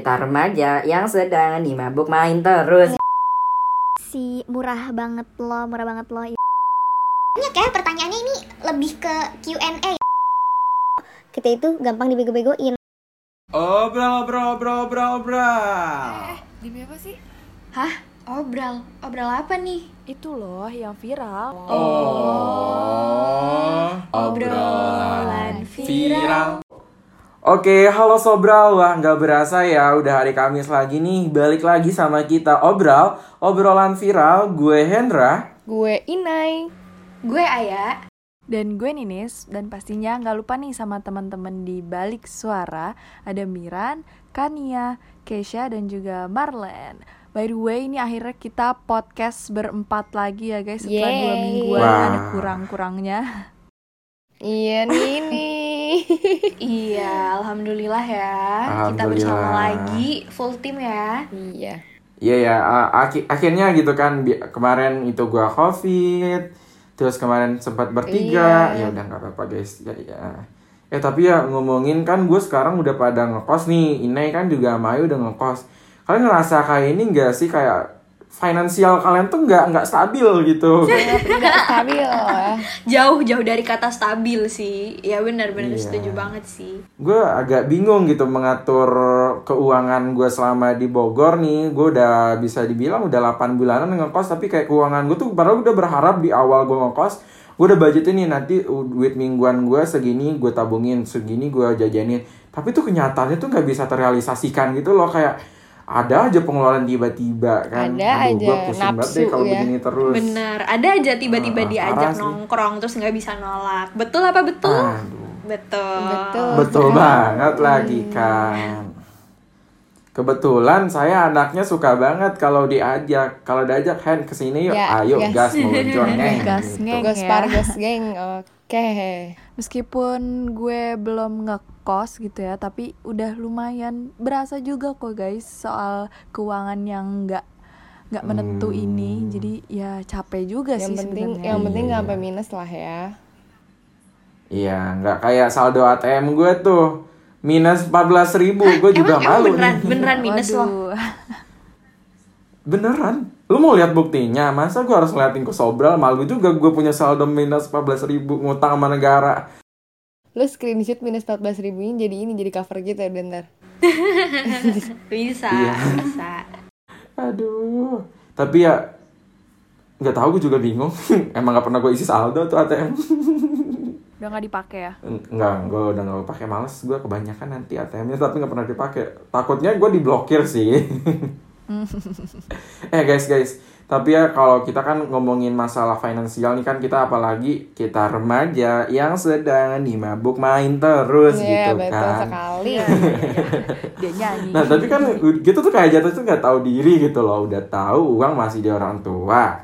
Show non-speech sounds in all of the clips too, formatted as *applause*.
Kita remaja yang sedang dimabuk main terus. si murah banget lo, murah banget lo. Banyak ya pertanyaannya ini lebih ke Q&A. Kita itu gampang dibego-begoin. Obrol, obrol, obrol, obrol, obrol. Demi apa sih? Obral, obral apa nih? Itu loh yang viral. Oh, Obrolan viral. Oke, halo Sobral. Wah, nggak berasa ya, udah hari Kamis lagi nih. Balik lagi sama kita Obral, obrolan viral. Gue Hendra. Gue Inai. Gue Aya. Dan gue Ninis. Dan pastinya nggak lupa nih sama teman-teman di balik suara. Ada Miran, Kania, Keisha, dan juga Marlen. By the way, ini akhirnya kita podcast berempat lagi ya guys. Setelah dua Yeay. mingguan Wah. ada kurang-kurangnya. Iya nih nih. *laughs* Iya, alhamdulillah ya. Kita Alhamdulillah. bersama lagi full tim ya. iya. Iya ya, akhirnya gitu kan. Kemarin itu gue COVID, terus kemarin sempat bertiga. Iya. Ya udah nggak apa-apa guys. Ya, ya. Eh tapi ya ngomongin kan gue sekarang udah pada ngekos nih. Inai kan juga sama Ayu udah ngekos. Kalian ngerasa kayak ini nggak sih kayak finansial kalian tuh nggak nggak stabil gitu? *laughs* Tidak stabil. *laughs* Jauh jauh dari kata stabil sih. Ya benar-benar Iya. setuju banget sih. gue agak bingung gitu mengatur keuangan gue selama di Bogor nih gue udah bisa dibilang udah 8 bulanan ngekos tapi kayak keuangan gue tuh padahal udah berharap di awal gue ngekos gue udah budgetin nih nanti duit mingguan gue segini gue tabungin segini gue jajanin tapi tuh kenyataannya tuh nggak bisa terrealisasikan gitu loh kayak ada aja pengeluaran tiba-tiba kan Ada Aduh, aja, gue pusing banget nafsu deh kalau ya. begini terus Bener, ada aja tiba-tiba Ah, diajak nongkrong terus nggak bisa nolak. Betul apa betul? Aduh. Betul. Betul. Betul banget lagi kan. Kebetulan saya anaknya suka banget kalau diajak. Kalau diajak Hen ke sini yuk, Ya, ayo gas. gas meluncur ngeng. Gas, gitu. ngeng. Gas ya. Pargas geng. Oke. Meskipun gue belum ngekos gitu ya, tapi udah lumayan berasa juga kok guys soal keuangan yang nggak nggak menentu Hmm. ini. Jadi ya capek juga Yang sih penting sebenarnya. yang penting nggak Iya. sampai minus lah ya. Iya, nggak kayak saldo ATM gue tuh minus 14.000 ribu. Gue juga emang, emang malu beneran nih. beneran minus loh. Beneran? Lu mau lihat buktinya? Masa gue harus ngeliatin ke Sobral? Malu juga gue punya saldo minus 14.000 ribu ngutang sama negara. Lu screenshot minus 14 ribu ini jadi ini jadi cover gitu ya bentar. *laughs* Bisa, Iya. bisa. Aduh. Tapi ya nggak tahu gue juga bingung. *laughs* Emang nggak pernah gue isi saldo tuh ATM. *laughs* Udah nggak dipakai ya? Enggak, gue udah nggak pakai males. Gue kebanyakan nanti ATM-nya tapi nggak pernah dipakai. Takutnya gue diblokir sih. *laughs* eh guys guys, tapi ya kalau kita kan ngomongin masalah finansial nih kan kita apalagi kita remaja yang sedang dimabuk main terus Iya gitu betul kan. sekali. *laughs* Dia nyanyi. Nah tapi kan gitu tuh kayak jatuh tuh nggak tahu diri gitu loh. Udah tahu uang masih di orang tua,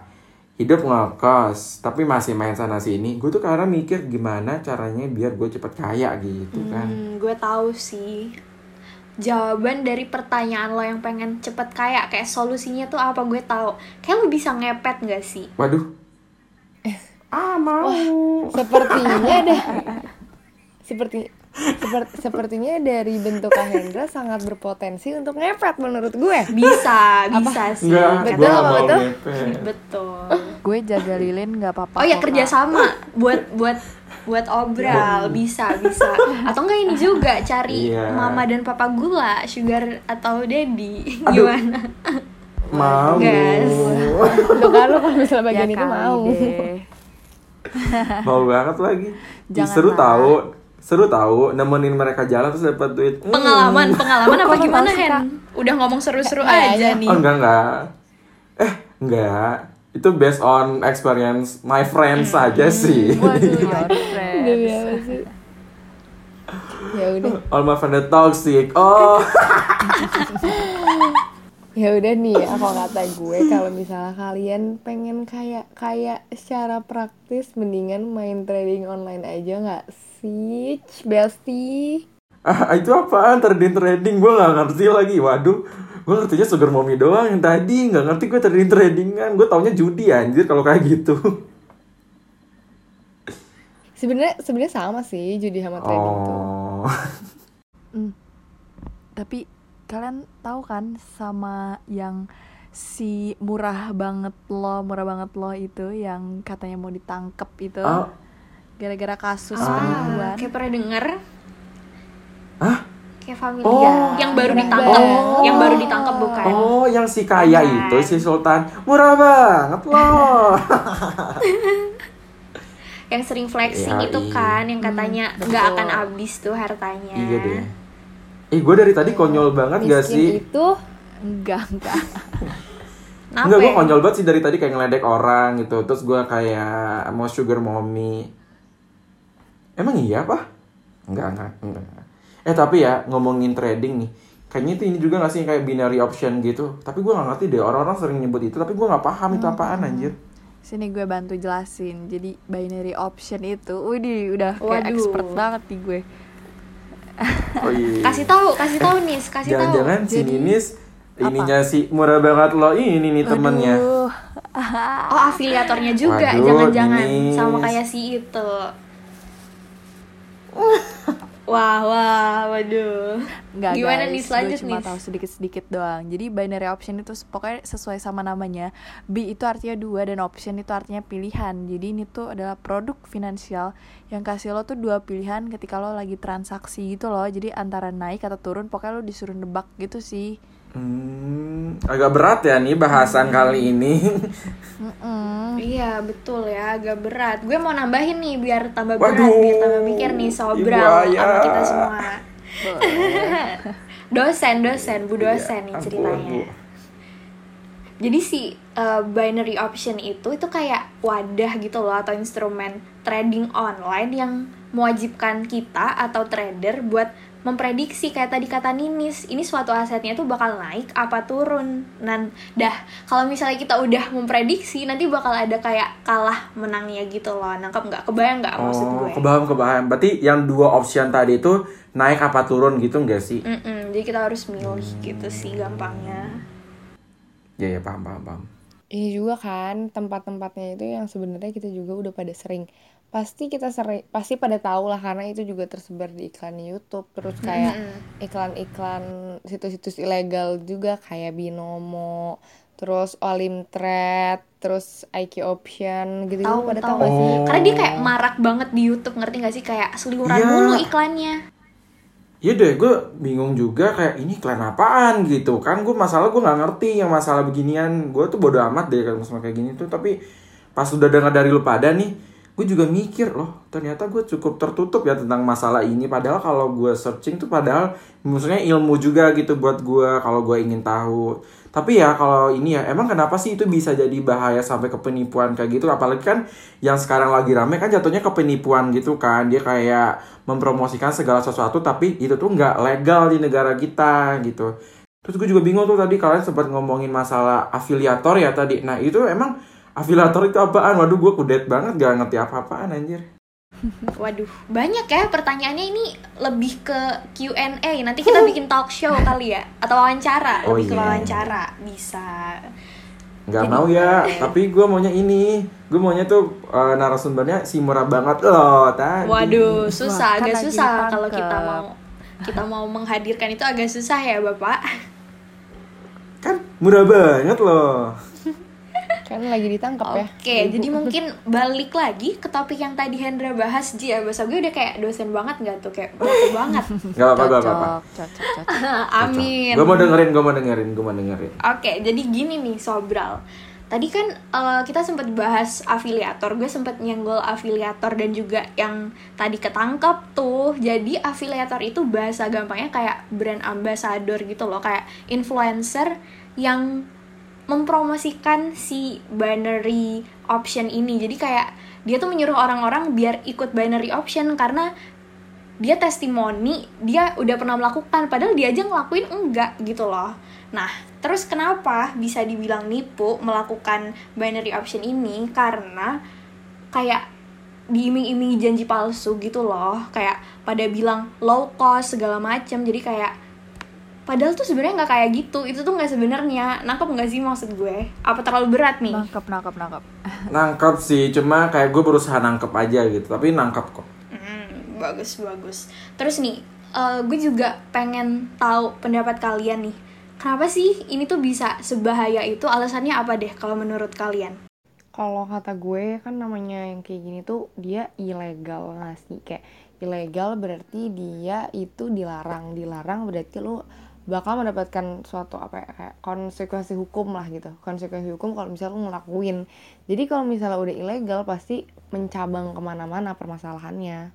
hidup ngekos, tapi masih main sana sini. Gue tuh karena mikir gimana caranya biar gue cepet kaya gitu kan. Hmm, gue tahu sih. Jawaban dari pertanyaan lo yang pengen cepet kaya kayak solusinya tuh apa gue tahu. Kayak lo bisa ngepet gak sih? Waduh. Ah mau. Sepertinya ada *laughs* seperti seperti sepertinya dari bentuk Kak Hendra sangat berpotensi untuk ngepet menurut gue. Bisa, bisa sih. Enggak, Betul apa betul? ngepet. Betul. gue jaga lilin nggak apa-apa. Oh ya kerjasama buat buat buat obral bisa bisa atau enggak ini juga cari Iya. mama dan papa gula sugar atau daddy Aduh. gimana Mau. Kan lu kalau misalnya Ya bagian itu kali mau. deh. Mau banget lagi. Jangan seru tahu. Seru tahu nemenin mereka jalan terus dapat duit. Hmm. pengalaman pengalaman *laughs* apa gimana Hen udah ngomong seru-seru aja nih Oh enggak enggak. Eh enggak. Itu based on experience my friends Hmm. saja sih. Waduh, your *laughs* friends. Ya udah. All my friends toxic. Oh. *laughs* Ya udah nih ya kalau kata gue kalau misalnya kalian pengen kayak kayak secara praktis mendingan main trading online aja nggak sih, Bestie? Ah, itu apaan trading trading? Gue nggak ngerti lagi. Waduh, gue ngertinya sugar mommy doang yang tadi. Nggak ngerti gue trading tradingan. Gue taunya judi anjir kalau kayak gitu. Sebenarnya sebenarnya sama sih judi sama trading tuh. Oh. Hmm. Tapi kalian tahu kan sama yang si murah banget lo murah banget lo itu yang katanya mau ditangkep itu Oh. gara-gara kasus Ah, penipuan kayak pernah denger Hah? kayak family Oh. yang baru ditangkap banget. yang baru ditangkap bukan Oh, yang si kaya Bukan. itu si Sultan murah banget loh. *laughs* *laughs* yang sering flexing Ya, itu iya. kan yang katanya Hmm, nggak akan habis tuh hartanya iya deh. Eh, gue dari tadi konyol banget gak Miskin sih? itu enggak enggak *laughs* Enggak, gue ya? konyol banget sih dari tadi kayak ngeledek orang gitu. Terus gue kayak mau sugar mommy. Emang iya apa? Enggak, enggak, enggak. Eh tapi ya ngomongin trading nih. Kayaknya itu ini juga gak sih kayak binary option gitu. Tapi gue gak ngerti deh orang-orang sering nyebut itu. Tapi gue gak paham itu apaan anjir. sini gue bantu jelasin jadi binary option itu Widih udah kayak Waduh. expert banget nih gue *laughs* Oh iya. kasih tahu kasih tahu nih kasih tahu Jangan-jangan si Ninis ininya si murah banget lo ini nih temennya. Aduh. *laughs* oh afiliatornya juga jangan-jangan sama kayak si itu *laughs* wah wah waduh Nggak gimana guys, nih gue selanjut cuma tahu sedikit-sedikit doang. Jadi binary option itu pokoknya sesuai sama namanya. B itu artinya dua dan option itu artinya pilihan. Jadi ini tuh adalah produk finansial yang kasih lo tuh dua pilihan ketika lo lagi transaksi gitu loh. Jadi antara naik atau turun pokoknya lo disuruh nebak gitu sih. Hmm, agak berat ya nih bahasan kali ini. *laughs* Mm-mm. Iya betul ya agak berat. Gue mau nambahin nih biar tambah Waduh, berat, biar tambah mikir nih Ayah. sama kita semua. *laughs* dosen dosen bu dosen nih ceritanya. Jadi si uh, binary option itu itu kayak wadah gitu loh atau instrumen trading online yang mewajibkan kita atau trader buat memprediksi kayak tadi kata Ninis ini suatu asetnya tuh bakal naik apa turun nan dah kalau misalnya kita udah memprediksi nanti bakal ada kayak kalah menangnya gitu loh nangkep nggak kebayang nggak maksud Oh, gue kebaham kebaham. Berarti yang dua option tadi itu naik apa turun gitu enggak sih? Mm-mm, jadi kita harus milih gitu sih gampangnya Ya ya paham paham paham. Iya juga kan tempat-tempatnya itu yang sebenarnya kita juga udah pada sering pasti kita sering pasti pada tahu lah karena itu juga tersebar di iklan YouTube terus kayak iklan-iklan situs-situs ilegal juga kayak Binomo terus Olim Trade terus IQ Option gitu tahu pada tahu sih Oh. karena dia kayak marak banget di YouTube ngerti gak sih kayak seliuran Iya. mulu iklannya Iya deh, gue bingung juga kayak ini iklan apaan gitu kan. Gue masalah gue nggak ngerti yang masalah beginian. Gue tuh bodo amat deh kalau sama kayak gini tuh. Tapi pas udah dengar dari lu pada nih, gue juga mikir loh. Ternyata gue cukup tertutup ya tentang masalah ini. Padahal kalau gue searching tuh padahal maksudnya ilmu juga gitu buat gue kalau gue ingin tahu. Tapi ya kalau ini ya emang kenapa sih itu bisa jadi bahaya sampai ke penipuan kayak gitu? Apalagi kan yang sekarang lagi rame kan jatuhnya ke penipuan gitu kan. Dia kayak mempromosikan segala sesuatu tapi itu tuh nggak legal di negara kita gitu. Terus gue juga bingung tuh tadi kalian sempat ngomongin masalah afiliator ya tadi. Nah itu emang afiliator itu apaan? Waduh gue kudet banget gak ngerti apa-apaan anjir. *laughs* waduh banyak ya pertanyaannya ini lebih ke Q&A nanti kita bikin talk show kali ya atau wawancara Oh, lebih ke iya. wawancara bisa Nggak Jadi- mau ya, *laughs* tapi gue maunya ini. Gue maunya tuh eh, narasumbernya si murah banget loh tadi. waduh susah Wah, kan agak susah kalau kita mau kita mau menghadirkan itu agak susah ya bapak Kan murah banget loh. Kan lagi ditangkap ya Oke, jadi mungkin balik lagi ke topik yang tadi Hendra bahas, Ji ya, bahasa gue udah kayak dosen banget gak tuh, kayak baku *laughs* banget. Gak apa-apa, gak apa-apa. Cocok, cocok, cocok. *laughs* Amin. Gue mau dengerin, gue mau dengerin, gue mau dengerin. Oke, jadi gini nih Sobral. Tadi kan eh, kita sempat bahas afiliator, gue sempat nyenggol afiliator dan juga yang tadi ketangkep tuh. Jadi afiliator itu bahasa gampangnya kayak brand ambassador gitu loh, kayak influencer yang mempromosikan si binary option ini. Jadi kayak dia tuh menyuruh orang-orang biar ikut binary option karena dia testimoni dia udah pernah melakukan padahal dia aja ngelakuin enggak gitu loh. Nah terus kenapa bisa dibilang nipu melakukan binary option ini? Karena kayak diiming-imingi janji palsu gitu loh. Kayak pada bilang low cost segala macem. Jadi kayak padahal tuh sebenarnya nggak kayak gitu itu tuh nggak sebenarnya nangkep nggak sih maksud gue apa terlalu berat nih Nangkep, nangkep, nangkep. *laughs* Nangkep sih, cuma kayak gue berusaha nangkep aja gitu. Tapi nangkep kok. Hmm, bagus bagus. Terus nih eh, gue juga pengen tahu pendapat kalian nih. Kenapa sih ini tuh bisa sebahaya itu? Alasannya apa deh kalau menurut kalian? Kalau kata gue kan namanya yang kayak gini tuh dia ilegal nggak sih kayak ilegal berarti dia itu dilarang dilarang berarti lu bakal mendapatkan suatu apa ya kayak konsekuensi hukum lah gitu. Konsekuensi hukum kalau misalnya lu ngelakuin. Jadi kalau misalnya udah ilegal pasti mencabang ke mana-mana permasalahannya.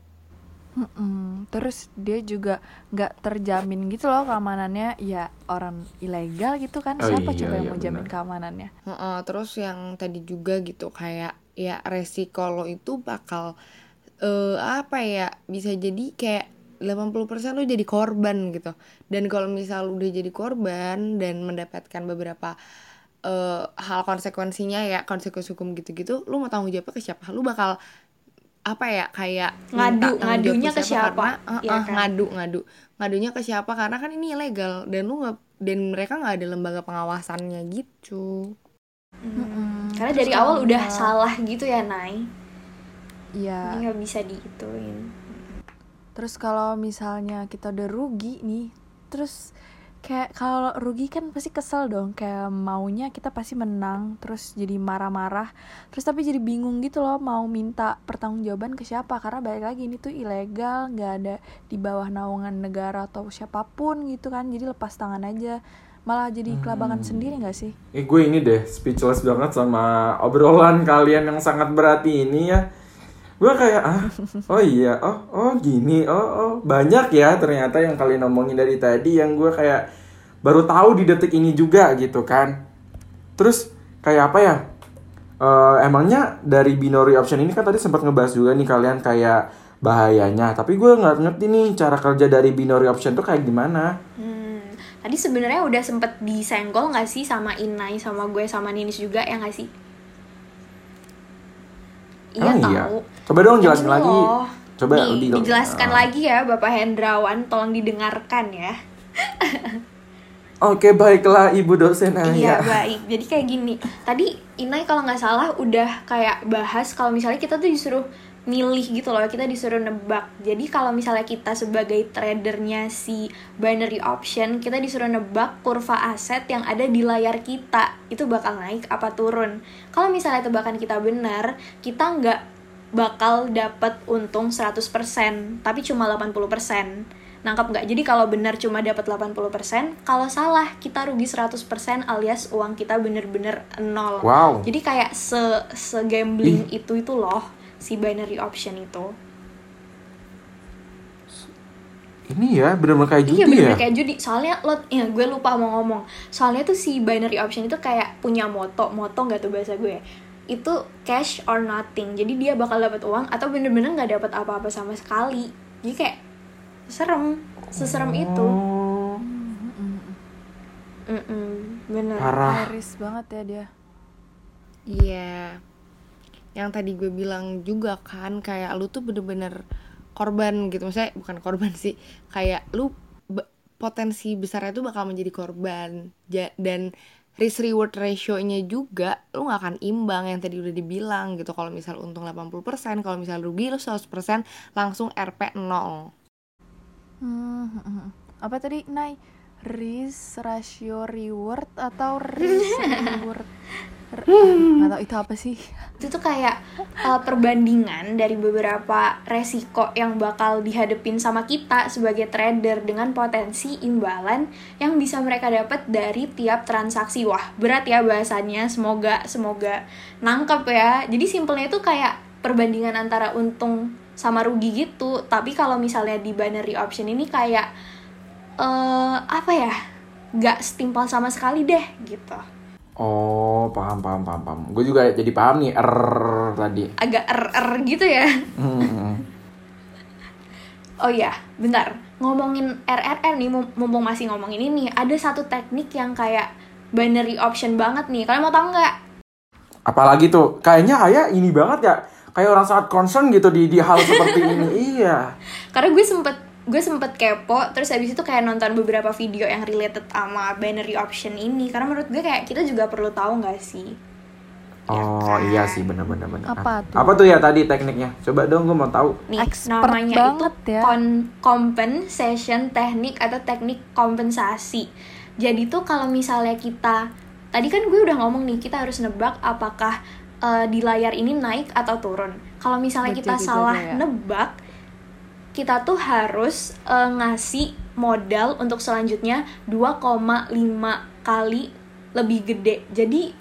Mm-mm. Terus dia juga nggak terjamin gitu loh keamanannya. Ya orang ilegal gitu kan. Oh siapa iya, coba yang iya, mau jamin benar. keamanannya? Heeh, terus yang tadi juga gitu kayak ya resiko lo itu bakal eh apa ya bisa jadi kayak 80% lo jadi korban gitu. Dan kalau misal udah jadi korban dan mendapatkan beberapa eh, hal konsekuensinya ya konsekuensi hukum gitu-gitu, lu mau tanggung jawabnya ke siapa? Lu bakal apa ya kayak Ngadu- ngadunya ke siapa? Karena, eh, Iya eh, kan? ngadu ngadu ngadunya ke siapa karena kan ini ilegal dan lu nggak dan mereka nggak ada lembaga pengawasannya gitu Hmm, Karena Terus dari awal udah salah gitu ya, Nay. Iya Ini nggak bisa diituin. Terus kalau misalnya kita udah rugi nih, terus kayak kalau rugi kan pasti kesel dong, kayak maunya kita pasti menang, terus jadi marah-marah, terus tapi jadi bingung gitu loh mau minta pertanggungjawaban ke siapa karena balik lagi ini tuh ilegal, nggak ada di bawah naungan negara atau siapa pun gitu kan, jadi lepas tangan aja, malah jadi kelabakan sendiri nggak sih? Eh gue ini deh speechless banget sama obrolan kalian yang sangat berat ini ya. Gue kayak ah, oh iya, oh oh gini, oh oh banyak ya ternyata yang kalian ngomongin dari tadi yang gue kayak baru tahu di detik ini juga gitu kan. Terus kayak apa ya? Eh, emangnya dari binary option ini kan tadi sempat ngebahas juga nih kalian kayak bahayanya. Tapi gue nggak ngerti nih cara kerja dari binary option tuh kayak gimana. Hmm, tadi sebenarnya udah sempet disenggol nggak sih sama Inai sama gue sama Ninis juga ya nggak sih? Iya iya? tahu. Coba dong jelasin lagi. loh. Coba Nih, lebih dijelaskan Ah. lagi ya Bapak Hendrawan, tolong didengarkan ya. Oke baiklah ibu dosen Iya baik. Jadi kayak gini. Tadi Inai kalau nggak salah udah kayak bahas kalau misalnya kita tuh disuruh milih gitu loh. Kita disuruh nebak. Jadi kalau misalnya kita sebagai tradernya si binary option, kita disuruh nebak kurva aset yang ada di layar kita itu bakal naik apa turun. Kalau misalnya tebakan kita benar, kita nggak bakal dapat untung 100%, tapi cuma 80%. Nangkap nggak? Jadi kalau benar cuma dapat 80%, kalau salah kita rugi 100% alias uang kita bener-bener nol. Wow. Jadi kayak se se gambling itu itu loh si binary option itu. Ini ya bener-bener kayak judi iya bener ya. kayak judi. Soalnya lo, ya gue lupa mau ngomong. Soalnya tuh si binary option itu kayak punya moto, moto nggak tuh bahasa gue. Itu cash or nothing. Jadi dia bakal dapat uang atau bener-bener nggak dapat apa-apa sama sekali. Jadi kayak serem, seserem itu. Oh, Mm-mm, bener. parah. Iris banget ya dia. Iya. Yang tadi gue bilang juga kan kayak lu tuh bener-bener korban gitu. Maksudnya bukan korban sih. Kayak lu potensi besarnya tuh bakal menjadi korban. Ja- dan risk reward ratio-nya juga lu gak akan imbang yang tadi udah dibilang gitu. Kalau misal untung 80%, kalau misal rugi lu 100% langsung RP 0. Hmm, hmm, hmm. apa tadi Nay? Risk ratio reward atau *laughs* risk reward? Nggak tahu itu apa sih? Itu tuh kayak uh, perbandingan dari beberapa resiko yang bakal dihadepin sama kita sebagai trader dengan potensi imbalan yang bisa mereka dapat dari tiap transaksi. Wah berat ya bahasannya. Semoga semoga nangkep ya. Jadi simpelnya itu kayak perbandingan antara untung sama rugi gitu. Tapi kalau misalnya di binary option ini kayak eh apa ya? Nggak setimpal sama sekali deh gitu Oh paham paham paham paham. Gue juga jadi paham nih R tadi. agak er er gitu ya Hmm. *laughs* Oh iya, bentar. Ngomongin RRR nih, mum- mumpung masih ngomongin ini, ada satu teknik yang kayak binary option banget nih. Kalian mau tau nggak? Apalagi tuh kayaknya Aya ini banget ya. Kayak orang sangat concern gitu di di hal seperti ini. *laughs* Iya. Karena gue sempet gue sempet kepo, terus habis itu kayak nonton beberapa video yang related sama binary option ini. Karena menurut gue kayak kita juga perlu tahu nggak sih? Oh iya sih bener-bener bener. Apa tuh? Apa tuh ya tadi tekniknya? Coba dong gue mau tahu. Nih, Expert namanya banget itu ya. kon- compensation teknik atau teknik kompensasi. Jadi tuh kalau misalnya kita tadi kan gue udah ngomong nih kita harus nebak apakah eh, di layar ini naik atau turun. Kalau misalnya Berarti kita salah ya. nebak, kita tuh harus eh, ngasih modal untuk selanjutnya 2,5 kali lebih gede. Jadi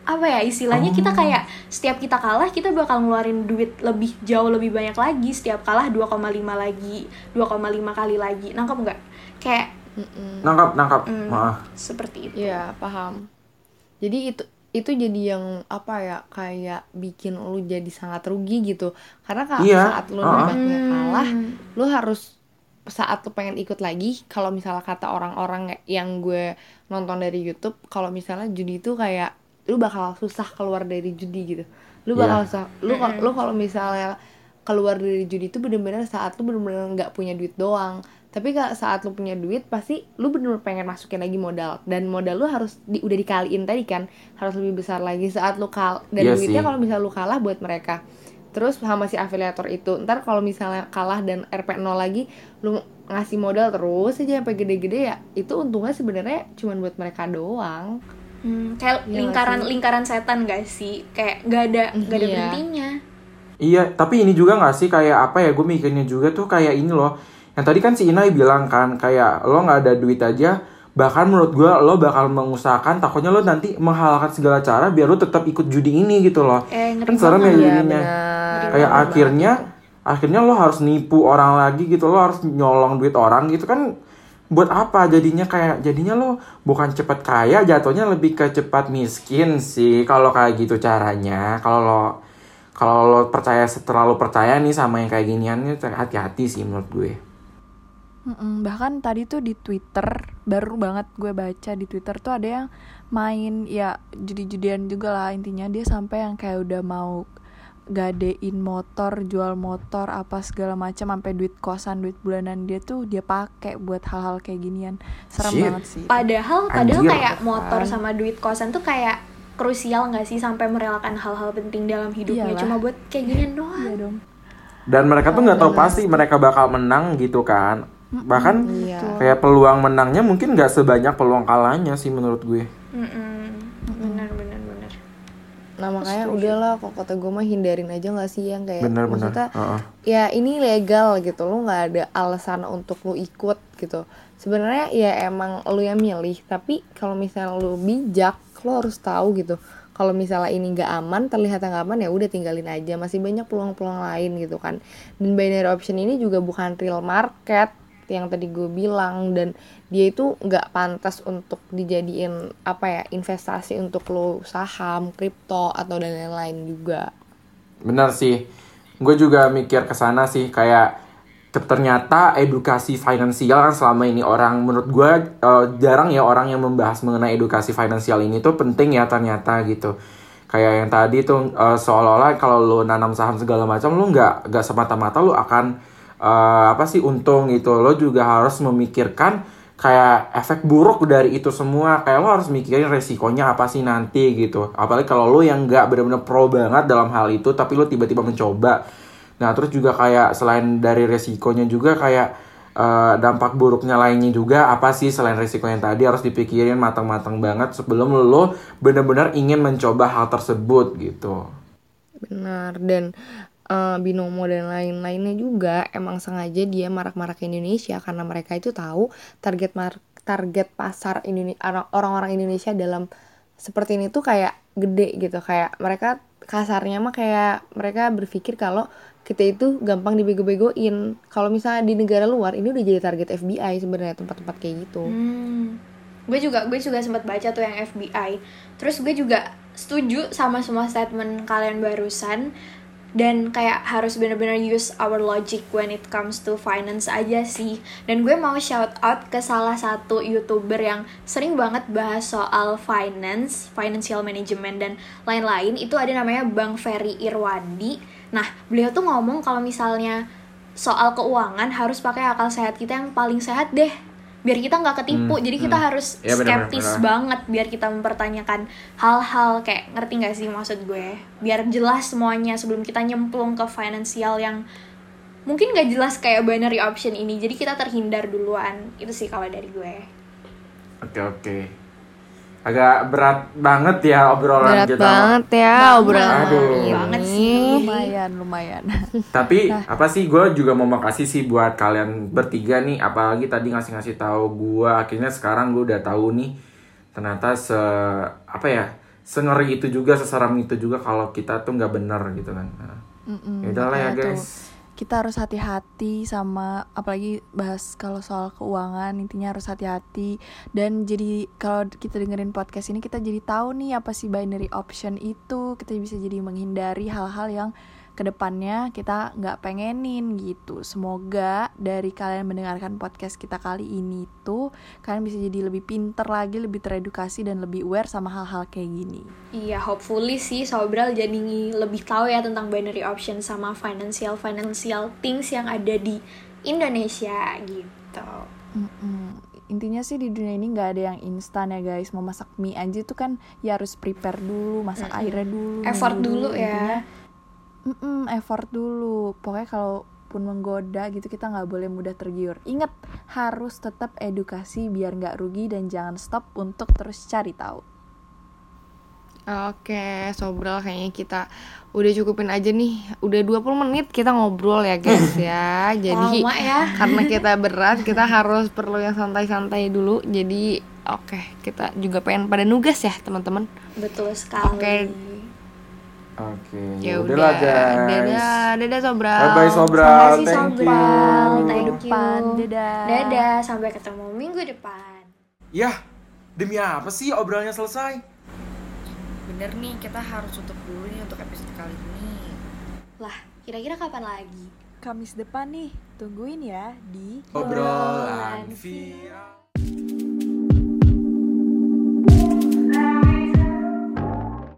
apa ya istilahnya kita kayak setiap kita kalah kita bakal ngeluarin duit lebih jauh lebih banyak lagi setiap kalah 2,5 lagi 2,5 kali lagi nangkep nggak kayak Nangkap nangkap. mm, Maaf. seperti itu Iya, paham. Jadi itu itu jadi yang apa ya kayak bikin lu jadi sangat rugi gitu. Karena ka- Iya, saat lu nebaknya kalah, Hmm. lu harus saat lu pengen ikut lagi kalau misalnya kata orang-orang yang gue nonton dari YouTube kalau misalnya judi itu kayak lu bakal susah keluar dari judi gitu lu Iya. bakal susah lu lu kalau misalnya keluar dari judi itu bener-bener saat lu bener-bener nggak punya duit doang tapi saat lu punya duit pasti lu bener-bener pengen masukin lagi modal dan modal lu harus di, udah dikaliin tadi kan harus lebih besar lagi saat lu kal dan Iya duitnya kalau misalnya lu kalah buat mereka terus sama si afiliator itu ntar kalau misalnya kalah dan RP 0 lagi lu ngasih modal terus aja sampai gede-gede ya itu untungnya sebenarnya cuman buat mereka doang Hmm, kayak Iya lingkaran sih? lingkaran setan gak sih kayak nggak ada nggak ada Iya. berhentinya Iya, tapi ini juga nggak sih kayak apa ya? Gue mikirnya juga tuh kayak ini loh. Yang tadi kan si Inai bilang kan kayak lo nggak ada duit aja. Bahkan menurut gue lo bakal mengusahakan takutnya lo nanti menghalalkan segala cara biar lo tetap ikut judi ini gitu loh. eh ngeri Kan serem ya banget. Iya. Kayak akhirnya akhirnya lo harus nipu orang lagi gitu lo harus nyolong duit orang gitu kan buat apa jadinya kayak jadinya lo bukan cepat kaya jatuhnya lebih ke cepat miskin sih kalau kayak gitu caranya kalau lo kalau lo percaya terlalu percaya nih sama yang kayak ginian nih hati-hati sih menurut gue Mm-mm, bahkan tadi tuh di Twitter baru banget gue baca di Twitter tuh ada yang main ya judi-judian juga lah intinya. Dia sampai yang kayak udah mau gadein motor jual motor apa segala macam sampai duit kosan duit bulanan dia tuh dia pakai buat hal-hal kayak ginian. Serem Shit. banget sih. Padahal padahal Anjir. kayak motor sama duit kosan tuh kayak krusial nggak sih sampai merelakan hal-hal penting dalam hidupnya? Iyalah. cuma buat kayak ginian doang. Iya dong. Dan mereka tuh nggak tahu pasti mereka bakal menang gitu kan bahkan Iya. kayak peluang menangnya mungkin nggak sebanyak peluang kalahnya sih menurut gue. Mm-mm. benar benar benar. Nah makanya udahlah kok kata gue mah hindarin aja gak sih yang kayak bener-bener maksudnya Heeh. ya ini legal gitu lu nggak ada alasan untuk lu ikut gitu. Sebenarnya ya emang lu yang milih tapi kalau misalnya lu bijak lu harus tahu gitu. Kalau misalnya ini nggak aman terlihat nggak aman ya udah tinggalin aja. Masih banyak peluang-peluang lain gitu kan. Dan binary option ini juga bukan real market yang tadi gue bilang dan dia itu nggak pantas untuk dijadiin apa ya investasi untuk lo saham kripto atau dan lain-lain juga Bener sih, gue juga mikir ke sana sih kayak ternyata edukasi finansial kan selama ini orang menurut gue eh, jarang ya orang yang membahas mengenai edukasi finansial ini tuh penting ya ternyata gitu. Kayak yang tadi tuh eh, seolah-olah kalau lu nanam saham segala macam lu nggak nggak semata-mata lu akan eh, apa sih untung gitu. Lo juga harus memikirkan kayak efek buruk dari itu semua. Kayak lo harus mikirin resikonya apa sih nanti gitu. Apalagi kalau lo yang nggak benar-benar pro banget dalam hal itu tapi lo tiba-tiba mencoba. Nah terus juga kayak selain dari resikonya juga kayak eh, dampak buruknya lainnya juga apa sih selain resiko yang tadi harus dipikirin matang-matang banget sebelum lo benar-benar ingin mencoba hal tersebut gitu. Benar dan eh, binomo dan lain-lainnya juga emang sengaja dia marak-marak Indonesia karena mereka itu tahu target mar- target pasar Indonesia orang-orang Indonesia dalam seperti ini tuh kayak gede gitu kayak mereka kasarnya mah kayak mereka berpikir kalau kita itu gampang dibego-begoin kalau misalnya di negara luar ini udah jadi target FBI sebenarnya tempat-tempat kayak gitu Hmm. Gue juga gue juga sempat baca tuh yang FBI. Terus gue juga setuju sama semua statement kalian barusan dan kayak harus benar-benar use our logic when it comes to finance aja sih. Dan gue mau shout out ke salah satu YouTuber yang sering banget bahas soal finance, financial management dan lain-lain. Itu ada namanya Bang Ferry Irwandi. Nah, beliau tuh ngomong kalau misalnya soal keuangan harus pakai akal sehat kita yang paling sehat deh biar kita nggak ketipu Hmm, jadi kita hmm. harus Iya, benar-benar, skeptis benar. banget biar kita mempertanyakan hal-hal kayak ngerti nggak sih maksud gue biar jelas semuanya sebelum kita nyemplung ke finansial yang mungkin nggak jelas kayak binary option ini jadi kita terhindar duluan itu sih kalau dari gue Oke oke. Agak berat banget ya obrolan Berat kita. banget ya obrolan Aduh. ini. Banget sih. Lumayan lumayan *laughs* Tapi apa sih gue juga mau makasih sih buat kalian bertiga nih apalagi tadi ngasih-ngasih tahu gue akhirnya sekarang gue udah tahu nih ternyata se apa ya sengeri itu juga seseram itu juga kalau kita tuh nggak bener gitu kan. Nah, Mm-mm, ya udahlah ya guys. Kita harus hati-hati sama apalagi bahas kalau soal keuangan intinya harus hati-hati. Dan jadi kalau kita dengerin podcast ini kita jadi tahu nih apa sih binary option itu. Kita bisa jadi menghindari hal-hal yang ke depannya kita nggak pengenin gitu semoga dari kalian mendengarkan podcast kita kali ini tuh kalian bisa jadi lebih pinter lagi lebih teredukasi dan lebih aware sama hal-hal kayak gini Iya, hopefully sih Sobral jadi lebih tahu ya tentang binary option sama financial financial things yang ada di Indonesia gitu. Mm-mm. Intinya sih di dunia ini nggak ada yang instan ya guys. Mau masak mie aja tuh kan ya harus prepare dulu, masak airnya dulu. Effort nunggu dulu ya. Intinya, mm-mm, effort dulu. Pokoknya kalau pun menggoda gitu kita nggak boleh mudah tergiur. Ingat harus tetap edukasi biar nggak rugi dan jangan stop untuk terus cari tahu. Oke, Sobral kayaknya kita udah cukupin aja nih. Udah 20 menit kita ngobrol ya guys ya. *laughs* Jadi Lama ya. *laughs* karena kita berat, kita harus perlu yang santai-santai dulu. Jadi oke, kita juga pengen pada nugas ya, teman-teman. Betul sekali. Oke. Oke. Ya udahlah, udah. guys. Dadah, dadah Sobral. Bye bye Sobral. Terima kasih Thank you. Sobral. Minggu depan. Dadah. Dadah, sampai ketemu minggu depan. Yah, demi apa sih obrolannya selesai? Bener nih, kita harus tutup dulu nih untuk episode kali ini. Lah, kira-kira kapan lagi? Kamis depan nih, tungguin ya di Obrolan via